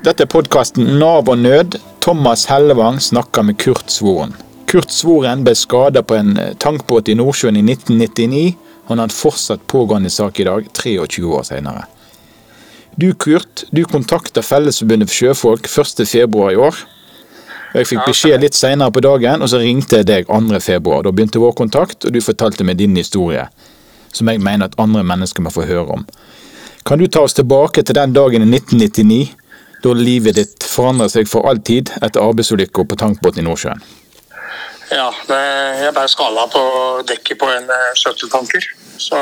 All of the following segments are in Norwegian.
Dette er podkasten Nav og nød. Thomas Hellevang snakker med Kurt Svoren. Kurt Svoren ble skada på en eh, tankbåt i Nordsjøen i 1999. Han har en fortsatt pågående sak i dag, 23 år senere. Du Kurt, du kontakta Fellesforbundet for sjøfolk 1.2 i år. Jeg fikk beskjed litt senere på dagen, og så ringte jeg deg 2.2. Da begynte vår kontakt, og du fortalte meg din historie, som jeg mener at andre mennesker må få høre om. Kan du ta oss tilbake til den dagen i 1999, da livet ditt forandret seg for all tid etter arbeidsulykka på tankbåten i Nordsjøen? Ja, det, jeg ble skada på dekket på en eh. Så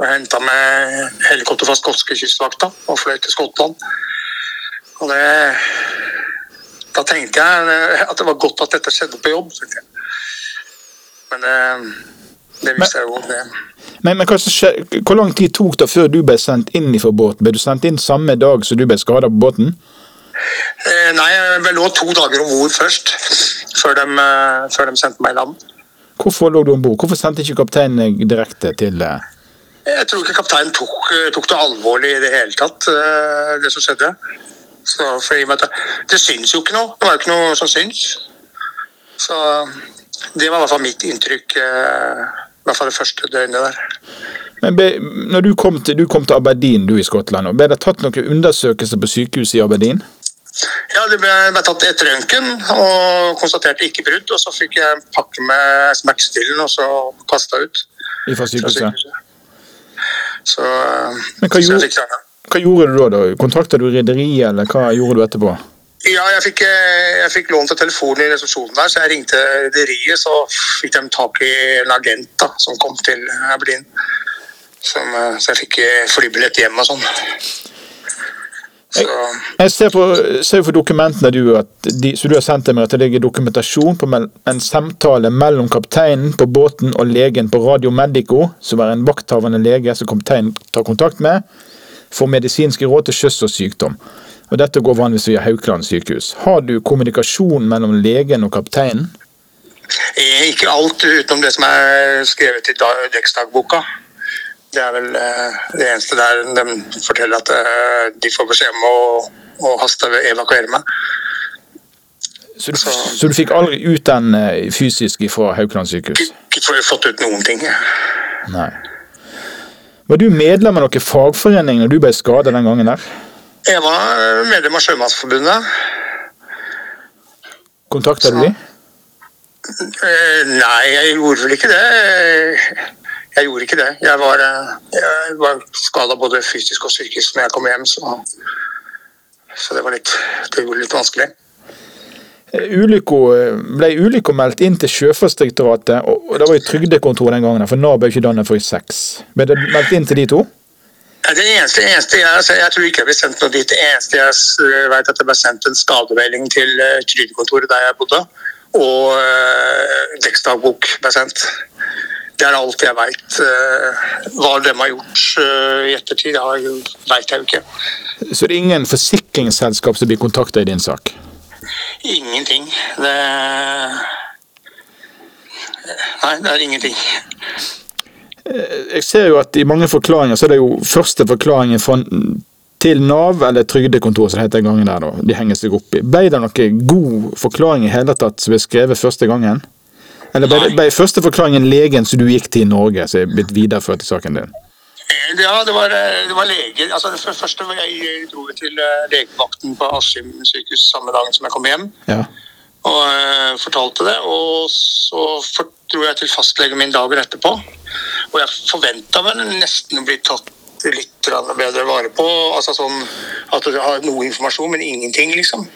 jeg henta med helikopter fra skotske kystvakta og fløy til Skottland. Og det Da tenkte jeg eh, at det var godt at dette skjedde på jobb. tenkte jeg. Men det, det jeg jo. det. Men, men hva som skje- hvor lang tid tok det før du ble sendt inn fra båten? Ble du sendt inn samme dag som du ble skada på båten? Eh, Nei, jeg lå to dager om bord først, før de, eh, før de sendte meg i land. Hvorfor lå du om bord? Hvorfor sendte ikke kapteinen direkte til eh, Jeg tror ikke kapteinen tok, tok det alvorlig i det hele tatt, eh, det som skjedde. Så, det, det syns jo ikke noe. Det var jo ikke noe som syns. Så det var i hvert fall mitt inntrykk, eh, hvert fall det første døgnet der. Men ble, når du kom, til, du kom til Aberdeen, du i Skottland, ble det tatt noen undersøkelser på sykehuset i Aberdeen? Ja, Det ble, ble tatt et røntgen og konstaterte ikke brudd. Og så fikk jeg en pakke med smertestillende og så kasta ut. Fra fra sykehuset? Så, Men hva så gjorde-. Hva gjorde du da? da? Kontakta du rederiet, eller hva gjorde du etterpå? Ja, jeg fikk, eh, jeg fikk lånt en telefon i resepsjonen der, så jeg ringte rederiet. Så fikk de tak i en agent da, som kom til Berlin. Som, eh, så jeg fikk eh, flybillett hjem og sånn. Så Jeg ser på, ser på dokumentene du, de, så du har sendt til meg at det ligger dokumentasjon på en samtale mellom kapteinen på båten og legen på Radio Medico, som er en vakthavende lege som kapteinen tar kontakt med, for medisinske råd til sjøs og sykdom. Og Dette går vanligvis via Haukeland sykehus. Har du kommunikasjon mellom legen og kapteinen? eh, ikke alt utenom det som er skrevet i da- dekksdagboka. Det er vel eh, det eneste der de forteller at eh, de får beskjed om å, å haste evakuere meg. Så du, så du fikk aldri ut den fysisk fra Haukeland sykehus? Ikke fått ut noen ting. Nei. Var du medlem av noen fagforening når du ble skadet den gangen der? Jeg var medlem av Sjømannsforbundet. Kontakta du de? Eh, Nei, jeg gjorde vel ikke det. Jeg gjorde ikke det. Jeg var, eh, jeg var skada både fysisk og psykisk når jeg kom hjem, så, så det var litt, det gjorde litt vanskelig. Eh, ble ulykka meldt inn til Sjøfartsdirektoratet, og det var jo trygdekontoret den gangen, for Nav ble ikke dannet før i seks. Ble det meldt inn til de to? Det eneste, eneste jeg, jeg tror ikke jeg ble sendt noe dit. Det eneste jeg s- vet at det ble sendt en skademelding til trygdekontoret der jeg bodde, og uh, dekksdagbok ble sendt. Det er alt jeg veit. hva de har gjort eh, i ettertid, veit jeg jo ikke. Så det er ingen forsikringsselskap som blir kontakta i din sak? Ingenting. Det Nei, det er ingenting. Jeg ser jo at i mange forklaringer så er det jo første forklaringen fra, til Nav, eller trygdekontor som det het den gangen der, da. De henger seg opp i. Ble det noen god forklaring i hele tatt som ble skrevet første gangen? Eller ble, ble første forklaringen legen som du gikk til i Norge, som er blitt videreført i saken din? Eh, Ja, det var, det var leger. Altså, det første var jeg dro til eh, legevakten på Askim sykehus samme dagen som jeg kom hjem. Ja. Og eh, fortalte det. Og så for, dro jeg til fastlegen min dagen etterpå. Og jeg forventa vel nesten å bli tatt litt bedre vare på. Altså sånn at du har noe informasjon, men ingenting, liksom.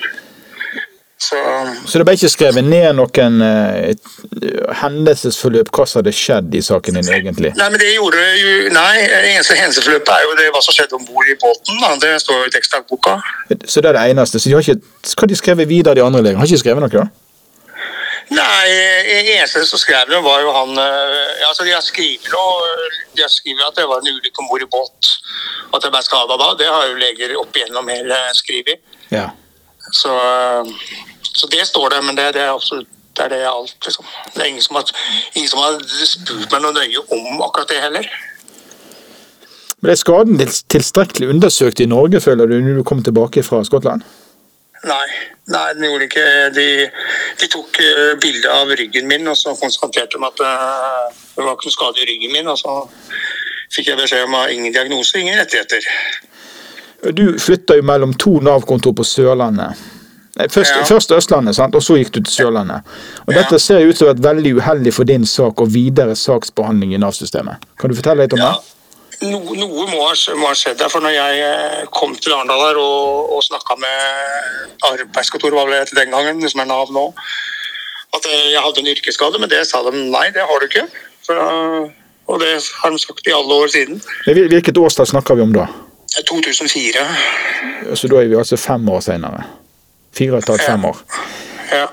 Så Så det ble ikke skrevet ned noen uh, hendelsesforløp, hva som hadde skjedd i saken din egentlig? Nei, men det gjorde jo Nei, det eneste hendelsesforløpet er jo det hva som skjedde om bord i båten. Da. Det står jo i tekstdagboka. Så det er det eneste. Så de har ikke, hva de skrevet videre, de andre legene? Har ikke skrevet noe? da? Nei, eneste som skrev det, var jo han eh, ja, altså De har skrevet de at det var en ulykke om bord i båt, at jeg ble skada da. Det har jo leger opp igjennom hele skrevet. Ja. Så, så det står det, men det, det er absolutt det er det alt, liksom. Det er ingen som, har, ingen som har spurt meg noe nøye om akkurat det heller. Ble skaden tilstrekkelig undersøkt i Norge, føler du, når du kom tilbake fra Skottland? Nei, nei den gjorde ikke de, de tok uh, bilde av ryggen min, og så konstaterte de at uh, det var ikke noe skade i ryggen min. Og så fikk jeg beskjed om at ingen diagnose, ingen rettigheter. Du flytta jo mellom to Nav-kontor på Sørlandet. Først, ja. først, Østlandet, sant? og så gikk du til Sørlandet. Og Dette ser ut som være veldig uheldig for din sak og videre saksbehandling i Nav-systemet. Kan du fortelle litt om ja. det? No, noe må ha, skjedd der. For når jeg eh, kom til Arendal her og, og snakka med arbeidskontoret, var det den gangen, som er Nav nå, at eh, jeg hadde en yrkesskade, men det sa de nei, det har du ikke. For, og det har de sagt i alle år siden. Hvilket årstall snakker vi om da? 2004. Så da er vi altså fem år seinere? Fire og et halvt, fem år. Ja.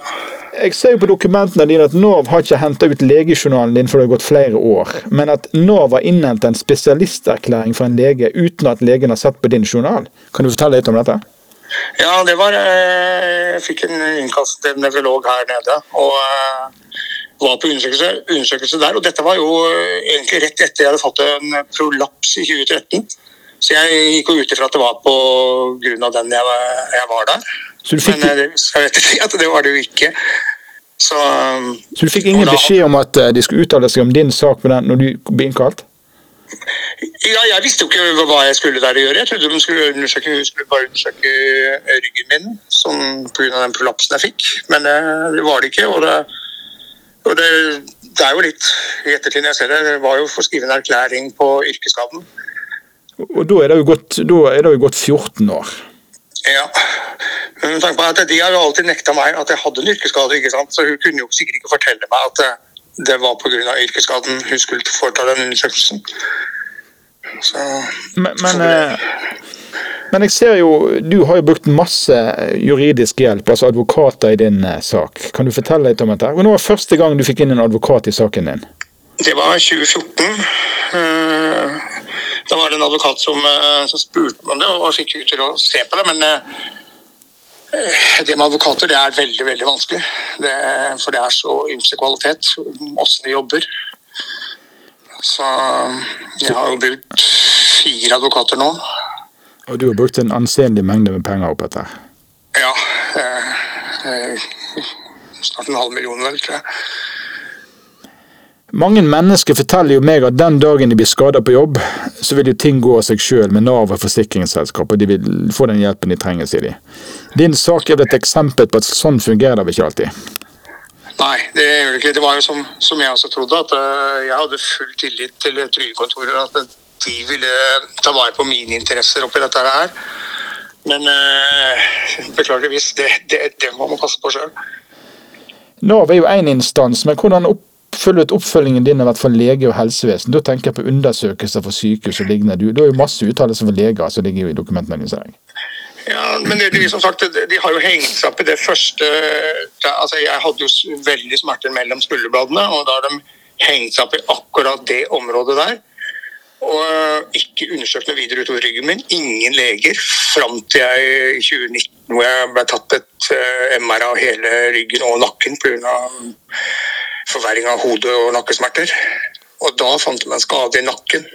Jeg ser jo på dokumentene dine at Nav har ikke henta ut legejournalen din for det har gått flere år, men at Nav har innhenta en spesialisterklæring fra en lege uten at legen har sett på din journal. Kan du fortelle litt om dette? Ja, det var eh, Jeg fikk en innkast til nevrolog her nede. og eh, var på undersøkelse, undersøkelse, der. Og dette var jo eh, egentlig rett etter jeg hadde fått en prolaps i 2013. Så jeg gikk jo ut ifra at det var på grunn av den jeg, jeg var der. Fikk... Men jeg vet ikke at det var det jo ikke. Så, så du fikk ingen da... beskjed om at de skulle uttale seg om din sak den når du ble innkalt? Ja, jeg visste jo ikke hva jeg skulle der gjøre. Jeg trodde de skulle, undersøke, skulle bare undersøke ryggen min som pga. den prolapsen jeg fikk. Men det var det ikke. Og det, og det, det er jo litt i ettertid jeg ser det, det var jo for å skrive en erklæring på yrkesskaden. Og da er det jo gått, det jo gått 14 år? Ja. Men med tanke på at De har jo alltid nekta meg at jeg hadde en yrkesskade. ikke sant? Så hun kunne jo sikkert ikke fortelle meg at det, det var pga. yrkesskaden hun skulle foreta den undersøkelsen. Så, men, men, eh, men, jeg ser jo, du har jo brukt masse juridisk hjelp, altså advokater i din eh, sak. Kan du fortelle litt om dette? Når var første gang du fikk inn en advokat i saken din? Det var 2014. Eh, da var det en advokat som, som spurte meg om det, og fikk ut til å se på det. Men det med advokater det er veldig veldig vanskelig. Det, for det er så ymse kvalitet, åssen de jobber. Så jeg har jo brukt fire advokater nå. Og du har brukt en ansenlig mengde med penger opp dette? Ja. Eh, eh, snart en halv million, vel, tror jeg. Mange mennesker forteller jo meg at den dagen de blir skada på jobb, så vil jo ting gå av seg sjøl med Nav og forsikringsselskap, og de vil få den hjelpen de trenger, sier de. Din sak er vel et eksempel på at sånn fungerer det ikke alltid? Nei, det gjør det ikke. Det var jo som, som jeg også trodde, at uh, jeg hadde full tillit til trygdekontoret. At de ville ta vare på mine interesser oppi dette her. Men øh, beklageligvis, det, det, det, må man passe på sjøl. Nav er jo én instans, men hvordan oppfølget oppfølgingen din av hvert for lege og helsevesen? Da tenker jeg på undersøkelser for sykehus og lignende. Du, det er jo masse uttalelser for leger som ligger jo i dokumentene. Ja, men det, det, som sagt, de har jo hengt seg opp i det første altså Jeg hadde jo veldig smerter mellom skulderbladene, og da har de hengt seg opp i akkurat det området der. Og ikke undersøkt noe videre utover ryggen min. Ingen leger fram til jeg i 2019 hvor jeg ble tatt et uh, MR av hele ryggen og nakken pga. Forverring av hode- og nakkesmerter. Og da fant de en skade i nakken.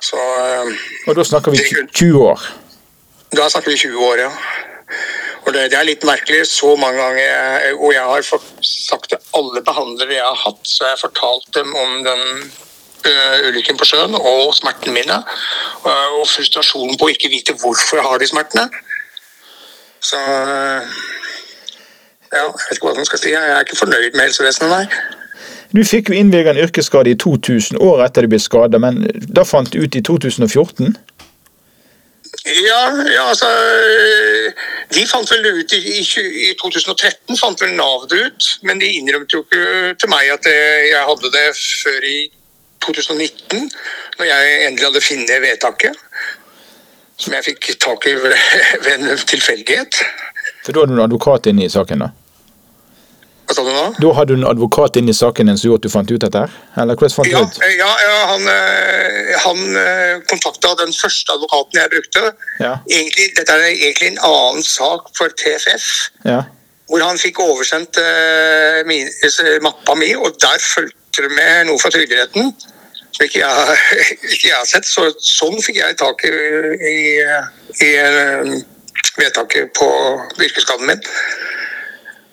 Så, uh, og da snakker vi 20 år? Da snakker vi 20 år, ja. Og det, det, er litt merkelig. Så mange ganger Og jeg har sagt til alle behandlere jeg har hatt, så jeg har fortalt dem om den uh, ulykken på sjøen og smertene mine. Og frustrasjonen på å ikke vite hvorfor jeg har de smertene. Så Ja, jeg vet ikke hva man skal si. Jeg er ikke fornøyd med helsevesenet, nei. Du fikk jo innvilget en yrkesskade i 2000, året etter du ble skada, men da fant du ut i 2014? Ja, ja, altså De fant vel ut i, i, 2013, fant vel Nav det ut. Men de innrømte jo ikke til meg at jeg hadde det før i 2019, når jeg endelig hadde funnet vedtaket. Som jeg fikk tak i ved en tilfeldighet. For da hadde du en advokat inne i saken, da? Hva sa du nå? Da hadde du en advokat inne i saken din som gjorde at du fant ut dette? Eller hvordan fant du ja, ut? Ja, ja han, eh, han eh, kontakta den første advokaten jeg brukte. Ja. Egentlig, dette er egentlig en annen sak for TFF. Ja. Hvor han fikk oversendt uh, min, mappa mi, og der fulgte det med noe fra Trygderetten som ikke jeg, ikke jeg har sett. Så, sånn fikk jeg tak i, i, i eh, vedtaket på yrkesskaden min.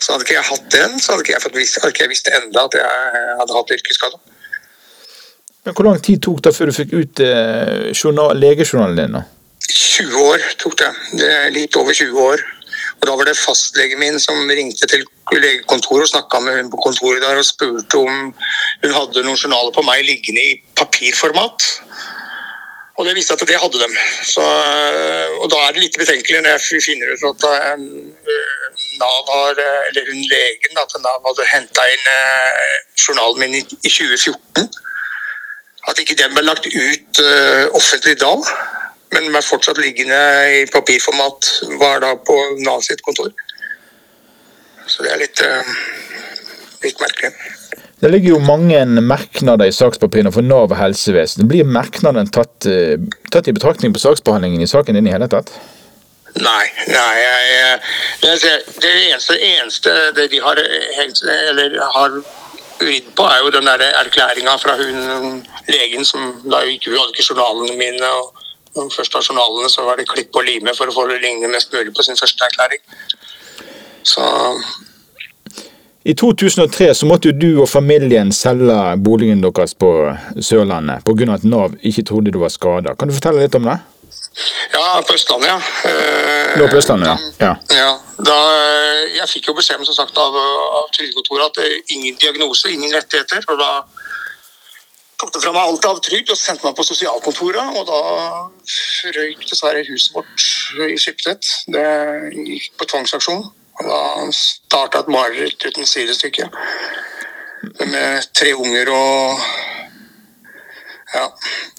Så hadde ikke jeg hatt den, så hadde ikke jeg, fått visst, hadde ikke jeg visst enda at jeg hadde hatt yrkesskade. Men Hvor lang tid tok det før du fikk ut eh, journal, legejournalen din? da? 20 år tok det. det litt over 20 år. Og Da var det fastlegen min som ringte til legekontoret og snakka med hun på kontoret der og spurte om hun hadde noen journaler på meg liggende i papirformat. Og det viste at det hadde dem. Så, og da er det litt betenkelig når jeg finner ut at en, Nav har, eller hun legen at Nav hadde henta inn eh, journalen min i, i 2014. At ikke den ble lagt ut offentlig da, men er fortsatt liggende i papirformat, var da på Nav sitt kontor. Så det er litt, litt merkelig. Det ligger jo mange merknader i sakspapirene for Nav og helsevesen. Blir merknaden tatt, uh, tatt i betraktning på saksbehandlingen i saken din i hele tatt? Nei. nei jeg, jeg, det eneste, eneste det de har, eller har vridd på, er jo den der erklæringa fra hun legen som da gikk hun hadde ikke journalene mine. og når hun først har journalene, så var det klipp og lime for å få det ligne mest mulig på sin første erklæring. Så i 2003 så måtte jo du og familien selge boligen deres på Sørlandet pga. at Nav ikke trodde du var skada. Kan du fortelle litt om det? Ja, på Østlandet, ja. Nå på Østlandet, ja. ja. ja da, jeg fikk jo beskjed som sagt, av, av trygdekontoret at er ingen diagnose, ingen rettigheter. og da tok det fra meg alt av trygd og sendte meg på sosialkontoret. Og da røyk dessverre huset vårt i Skiptvet. Det gikk på tvangsaksjon. Da starta et mareritt uten sidestykke. Med tre unger og ja.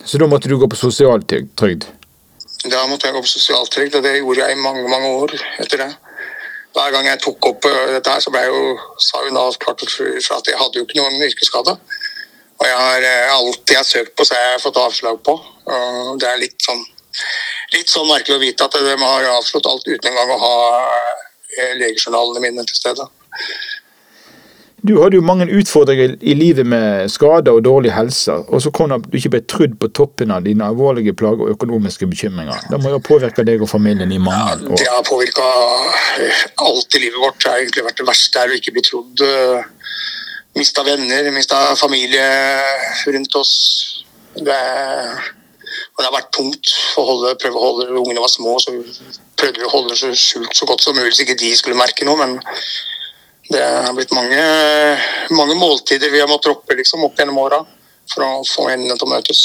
Så da måtte du gå på sosialtrygd? Da måtte jeg gå på sosialtrygd, og det gjorde jeg i mange mange år etter det. Hver gang jeg tok opp eh, dette, her, så ble jeg jo, sa hun avklart for at jeg hadde jo ikke noen yrkesskade. Og jeg har eh, alt jeg har søkt på, så har jeg fått avslag på. Og det er litt sånn, litt sånn merkelig å vite at de har avslått alt uten engang å ha legejournalene mine til stede. Du hadde jo mange utfordringer i livet med skader og dårlig helse, og så kom det at du ikke ble trudd på toppen av dine alvorlige plager og økonomiske bekymringer. Det må jo ha påvirka deg og familien i mange år? Ja, det har påvirka alt i livet vårt. Det har egentlig vært det verste er å ikke bli trodd. Mista venner, mista familie rundt oss. Det, og det har vært tungt å holde, prøve å holde Ungene var små, så prøvde vi å holde det så skjult så godt som mulig så ikke de skulle merke noe. men det har blitt mange, mange måltider vi har måttet droppe liksom, opp gjennom åra for å få endene til å møtes.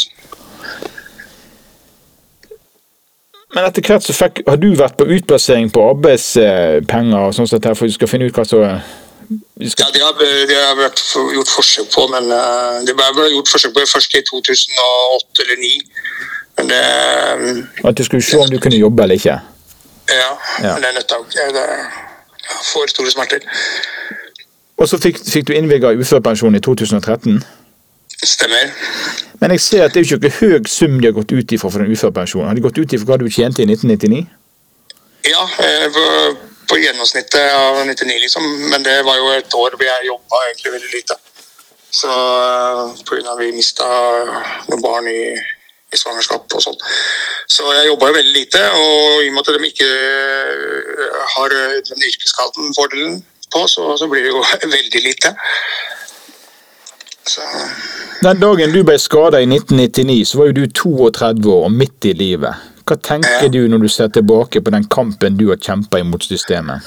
Men etter hvert så fikk, har du vært på utplassering på arbeidspenger og sånn for du skal finne ut hva som skal... Ja, det har, det har vært gjort forsøk på, men uh, det ble gjort forsøk på først i 2008 eller 2009. Men det At du skulle se om du kunne jobbe eller ikke? Ja, ja. men det nytta jo ikke får store smerter. Og så fikk, fikk du innvilga uførepensjon i 2013? Stemmer. Men jeg ser at det er jo ikke høy sum de har gått ut ifra for den uførepensjonen. Har de gått ut ifra hva du tjente i 1999? Ja, eh, på, på gjennomsnittet av 99, liksom. Men det var jo et år hvor jeg jobba egentlig veldig lite. Så eh, pga. vi mista noen barn i i svangerskap og sånn. Så jeg jobba jo veldig lite, og i og med at de ikke øh, har den yrkesskaden-fordelen på, så, så, blir det jo veldig lite. Så. Den dagen du ble skada i 1999, så var jo du 32 år og midt i livet. Hva tenker ja. du når du ser tilbake på den kampen du har kjempa imot systemet?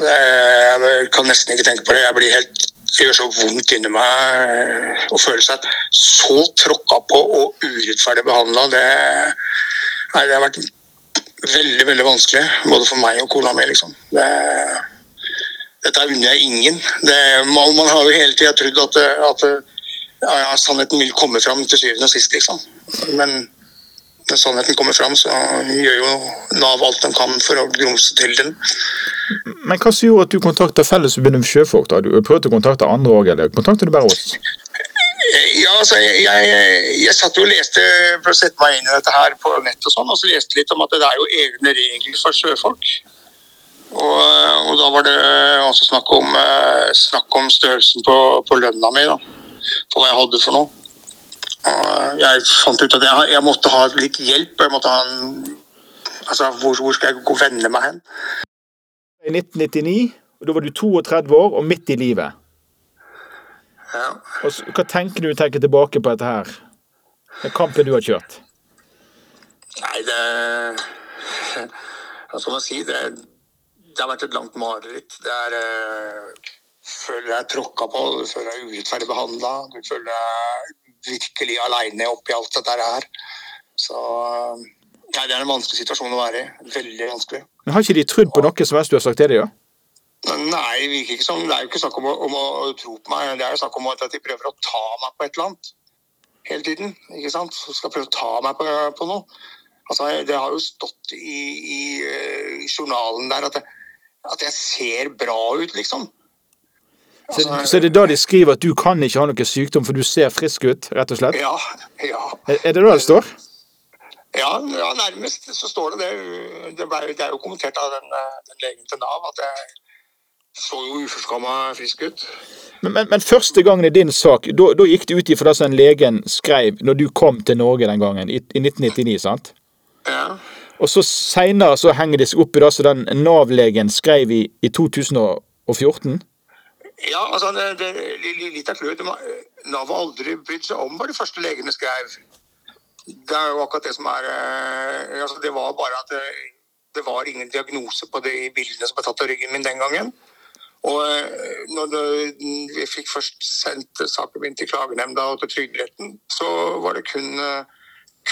Det, jeg kan nesten ikke tenke på det. Jeg blir helt det gjør så vondt inni meg å føle seg så tråkka på og urettferdig behandla. Det, det, har vært veldig veldig vanskelig, både for meg og kona mi. Liksom. Det, dette unner jeg ingen. Det, man, man, har jo hele tida trodd at, at ja, sannheten vil komme fram til syvende og sist, liksom. Men når sannheten kommer fram, så gjør jo Nav alt de kan for å grumse til den. Men hva som gjorde at du kontakta Fellesforbundet for sjøfolk? da? Du prøvde å kontakte andre òg, eller kontaktet du bare oss? Ja, altså, jeg, jeg, jeg, satt jo og leste for å sette meg inn i dette her på nett og sånn, og så leste litt om at det er jo egne regler for sjøfolk. Og, og da var det også snakk om, eh, snakk om størrelsen på, på lønna mi, da. På hva jeg hadde for noe. Og jeg fant ut at jeg, jeg måtte ha litt hjelp. Jeg måtte ha en Altså, hvor, hvor skal jeg gå og vende meg hen? I 1999, og da var du 32 år og midt i livet. Ja. Og så, hva tenker du tenker tilbake på dette her? Den kampen du har kjørt? Nei, det Hva skal man si? Det, det har vært et langt mareritt. Det er uh, Føler jeg tråkka på, du føler deg urettferdig behandla. Du føler deg virkelig aleine oppi alt dette her. Så Nei, det er en vanskelig situasjon å være i. Veldig vanskelig. Men Har ikke de trodd på noe som helst du har sagt til dem? Ja? Nei, det virker ikke som Det er jo ikke snakk om å, om å tro på meg, det er jo snakk om at de prøver å ta meg på et eller annet hele tiden. ikke sant? Skal prøve å ta meg på, på noe. Altså, Det har jo stått i, i, i journalen der at, det, at, jeg ser bra ut, liksom. Så, så det er da de skriver at du kan ikke ha noe sykdom, for du ser frisk ut, rett og slett? Ja. ja. Er det da det står? Ja, ja, nærmest så står det det. Det, ble, det er jo kommentert av den, den legen til Nav at jeg så jo uforskamma frisk ut. Men, men, men, første gangen i din sak, da gikk det ut ifra det som legen skrev når du kom til Norge den gangen, i, i 1999, sant? Ja. Og så seinere så henger det seg opp i det som den Nav-legen skrev i, i 2014? Ja, altså det, det, litt av clouet. Nav har aldri brydd seg om hva de første legene skrev. Det er jo akkurat det som er eh, altså Det var bare at det, det var ingen diagnose på de bildene som ble tatt av ryggen min den gangen. Og eh, når vi fikk først sendt saken min til klagenemnda og til Trygderetten, så var det kun, eh,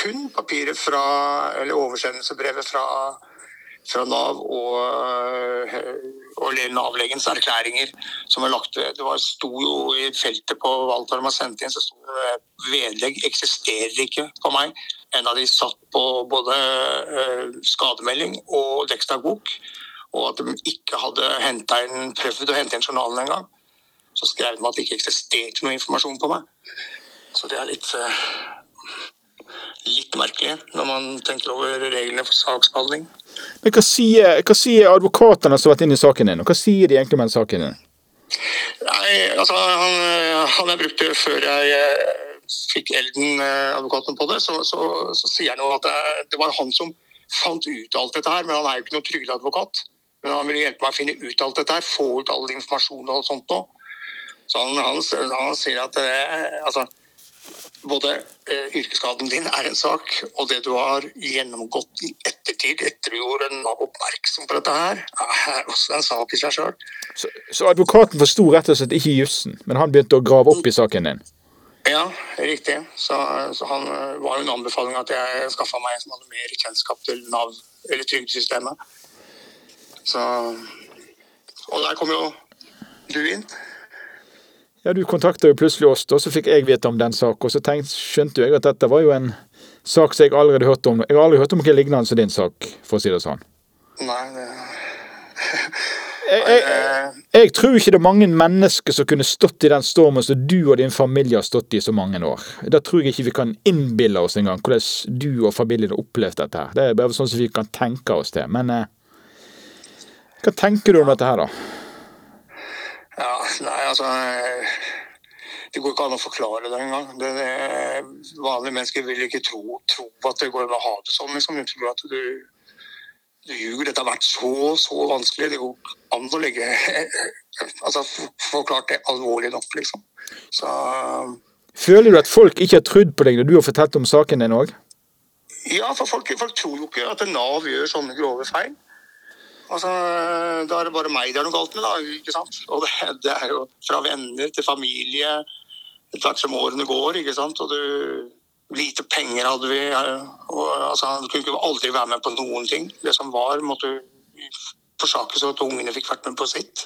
kun papiret fra, eller oversendelsesbrevet fra, fra Nav og, og Nav-legens erklæringer som er lagt Det var, sto jo i feltet på alt de har sendt inn, så sto det vedlegg eksisterer ikke på meg. En av de satt på både uh, skademelding og dekksdagbok, og at de ikke hadde inn, prøvd å hente inn journalen engang. Så skrev de at det ikke eksisterte noe informasjon på meg. Så det er litt litt merkelig når man tenker over reglene for saksbehandling. Hva sier, hva sier advokatene som har vært inne i saken din, og hva sier de egentlig om den saken din? Nei, altså, han, han jeg brukte før jeg eh, fikk Elden, eh, advokaten, på det, så, så, så sier han jo at det, det, var han som fant ut alt dette her. Men han er jo ikke noen trygdeadvokat. Men han vil hjelpe meg å finne ut alt dette her, få ut all informasjon og sånt nå. Så han, han, han sier at det, altså, både eh, yrkesskaden din er en sak, og det du har gjennomgått i ettertid etter du gjorde Nav oppmerksom på dette her, er også en sak i seg sjøl. Så, så, advokaten forsto rett og slett ikke jussen, men han begynte å grave opp i saken din? Ja, riktig. Så, så han eh, var jo en anbefaling at jeg skaffa meg en som hadde mer kjennskap til Nav, eller trygdesystemet. Så Og der kom jo du inn. Ja, Du kontakta jo plutselig oss, og så fikk jeg vite om den saken. Og så tenkte, skjønte jeg at dette var jo en sak som jeg aldri hørte om. Jeg har aldri hørt om noe lignende som din sak, for å si det sånn. Nei, det... jeg, jeg, jeg, tror ikke det er mange mennesker som kunne stått i den stormen som du og din familie har stått i så mange år. Da tror jeg ikke vi kan innbille oss engang hvordan du og familien har opplevd dette. her. Det er bare sånn som vi kan tenke oss til. Men eh, hva tenker du om dette her, da? Ja, nei, altså Det går ikke an å forklare det engang. Vanlige mennesker vil ikke tro, tro at det går an å ha det sånn. Liksom. Tror at du, du ljuger. Dette har vært så, så vanskelig. Det går an å legge Altså forklart det alvorlig nok, liksom. Så Føler du at folk ikke har trodd på deg når du har fortalt om saken din òg? Ja, for folk, folk tror jo ikke at Nav gjør sånne grove feil. Altså, Da er det bare meg det er noe galt med, da. ikke sant? Og det, det er jo fra venner til familie etter som årene går. ikke sant? Og du, Lite penger hadde vi. og altså, Du kunne ikke aldri være med på noen ting. Det som var, måtte forsakes, så at ungene fikk vært med på sitt.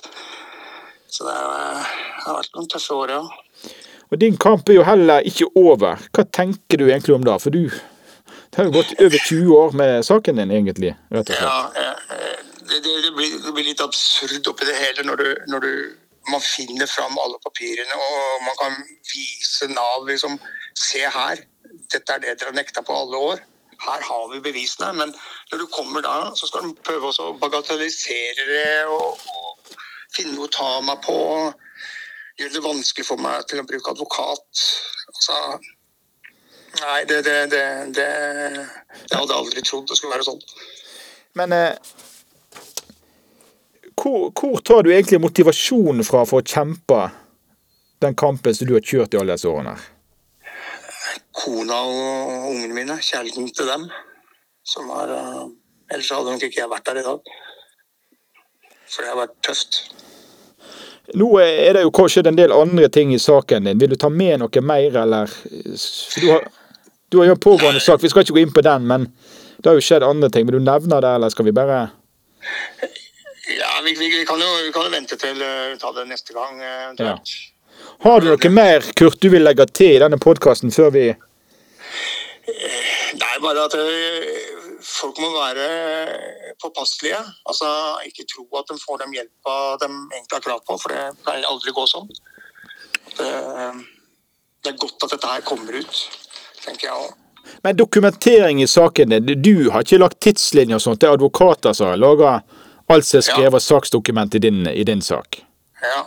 Så det har vært noen tøffe år, ja. Og Din kamp er jo heller ikke over. Hva tenker du egentlig om det? For du det har jo gått over 20 år med saken din, egentlig. rett og slett. Ja, det, det, blir, det, blir, litt absurd oppi det hele når, du, når du, man finner fram alle papirene og man kan vise Nav liksom Se her, dette er det dere har nekta på alle år. Her har vi bevisene. Men når du kommer da, så skal du prøve å bagatellisere det og, og finne noe å ta meg på. Gjøre det vanskelig for meg til å bruke advokat. Altså, Nei, det, det, det, det Jeg hadde aldri trodd det skulle være sånn. Men eh, hvor, hvor tar du egentlig motivasjonen fra for å kjempe den kampen som du har kjørt i alle disse årene? Kona og ungene mine, kjærligheten til dem, som er eh, Ellers hadde nok ikke jeg vært der i dag. For det har vært tøft. Nå er det jo kanskje en del andre ting i saken din. Vil du ta med noe mer, eller? Du har, du har jo en pågående sak, vi skal ikke gå inn på den, men det har jo skjedd andre ting. Vil du nevne det, eller skal vi bare Ja, vi, vi, vi, kan, jo, vi kan jo vente til uh, ta det neste gang. Uh, eventuelt. Har du noe mer, Kurt, du vil legge til i denne podkasten før vi Nei, bare at folk må være påpasselige. Altså, ikke tro at de får den hjelpa de egentlig har krav på, for det pleier aldri å gå sånn. Det, det er godt at dette her kommer ut, tenker jeg òg. Men dokumentering i saken din, du har ikke lagt tidslinjer og sånt, det er advokater som har laga alt som er skrevet ja. saksdokument i din, i din sak? Ja.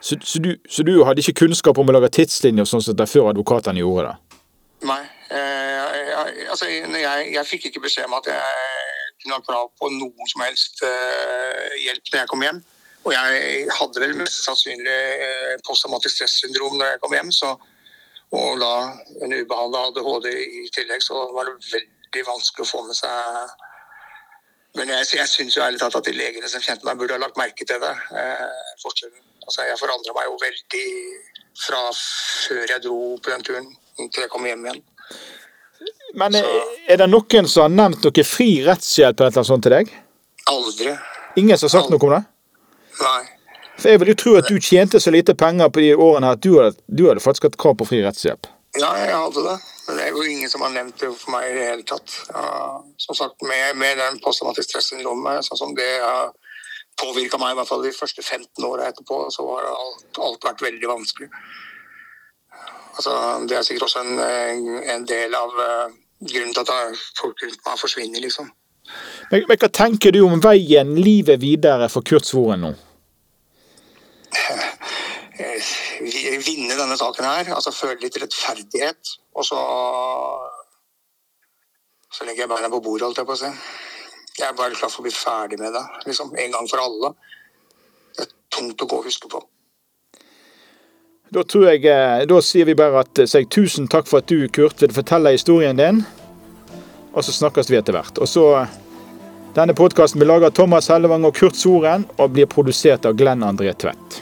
Så, så, du, så du hadde ikke kunnskap om å lage tidslinjer sånn som det før advokatene gjorde det? Nei. Eh, jeg, altså, jeg, jeg fikk ikke beskjed om at jeg kunne ha krav på noe som helst eh, hjelp når jeg kom hjem. Og jeg hadde vel mest sannsynlig eh, posttraumatisk stressyndrom når jeg kom hjem. Så, og da en ubehandla ADHD i tillegg, så var det veldig vanskelig å få med seg Men jeg, jeg syns jo ærlig talt at de legene som kjente meg, burde ha lagt merke til det. Eh, forskjellen. Altså, jeg forandra meg jo veldig fra før jeg dro på den turen til jeg kom hjem igjen. Men er, er det noen som har nevnt noe fri rettshjelp eller noe sånt til deg? Aldri. Ingen som har sagt noe om det? Nei. For Jeg vil jo tro at du tjente så lite penger på de årene at du hadde, du hadde faktisk hatt krav på fri rettshjelp. Ja, jeg hadde det. Det er jo ingen som har nevnt det for meg i det hele tatt. Ja, som sagt, med, med den posttraumatisk stressyndromet, sånn som det har påvirka meg i hvert fall de første 15 åra etterpå, så har alt, alt vært veldig vanskelig. Altså, det er sikkert også en, en del av uh, grunnen til at folk rundt meg forsvinner, liksom. Men, men hva tenker du om veien livet videre for Kurt Svoren nå? Denne saken her, altså føle litt rettferdighet. Og så så legger jeg beina på bordet, holdt jeg på å si. Jeg er bare klar for å bli ferdig med det, liksom. En gang for alle. Det er tungt å gå og huske på. Da tror jeg, eh, da sier vi bare at jeg, sier tusen takk for at du, Kurt, vil fortelle historien din. Og så snakkes vi etter hvert. Og så Denne podkasten blir laget av Thomas Hellevang og Kurt Soren, og blir produsert av Glenn André Tvedt.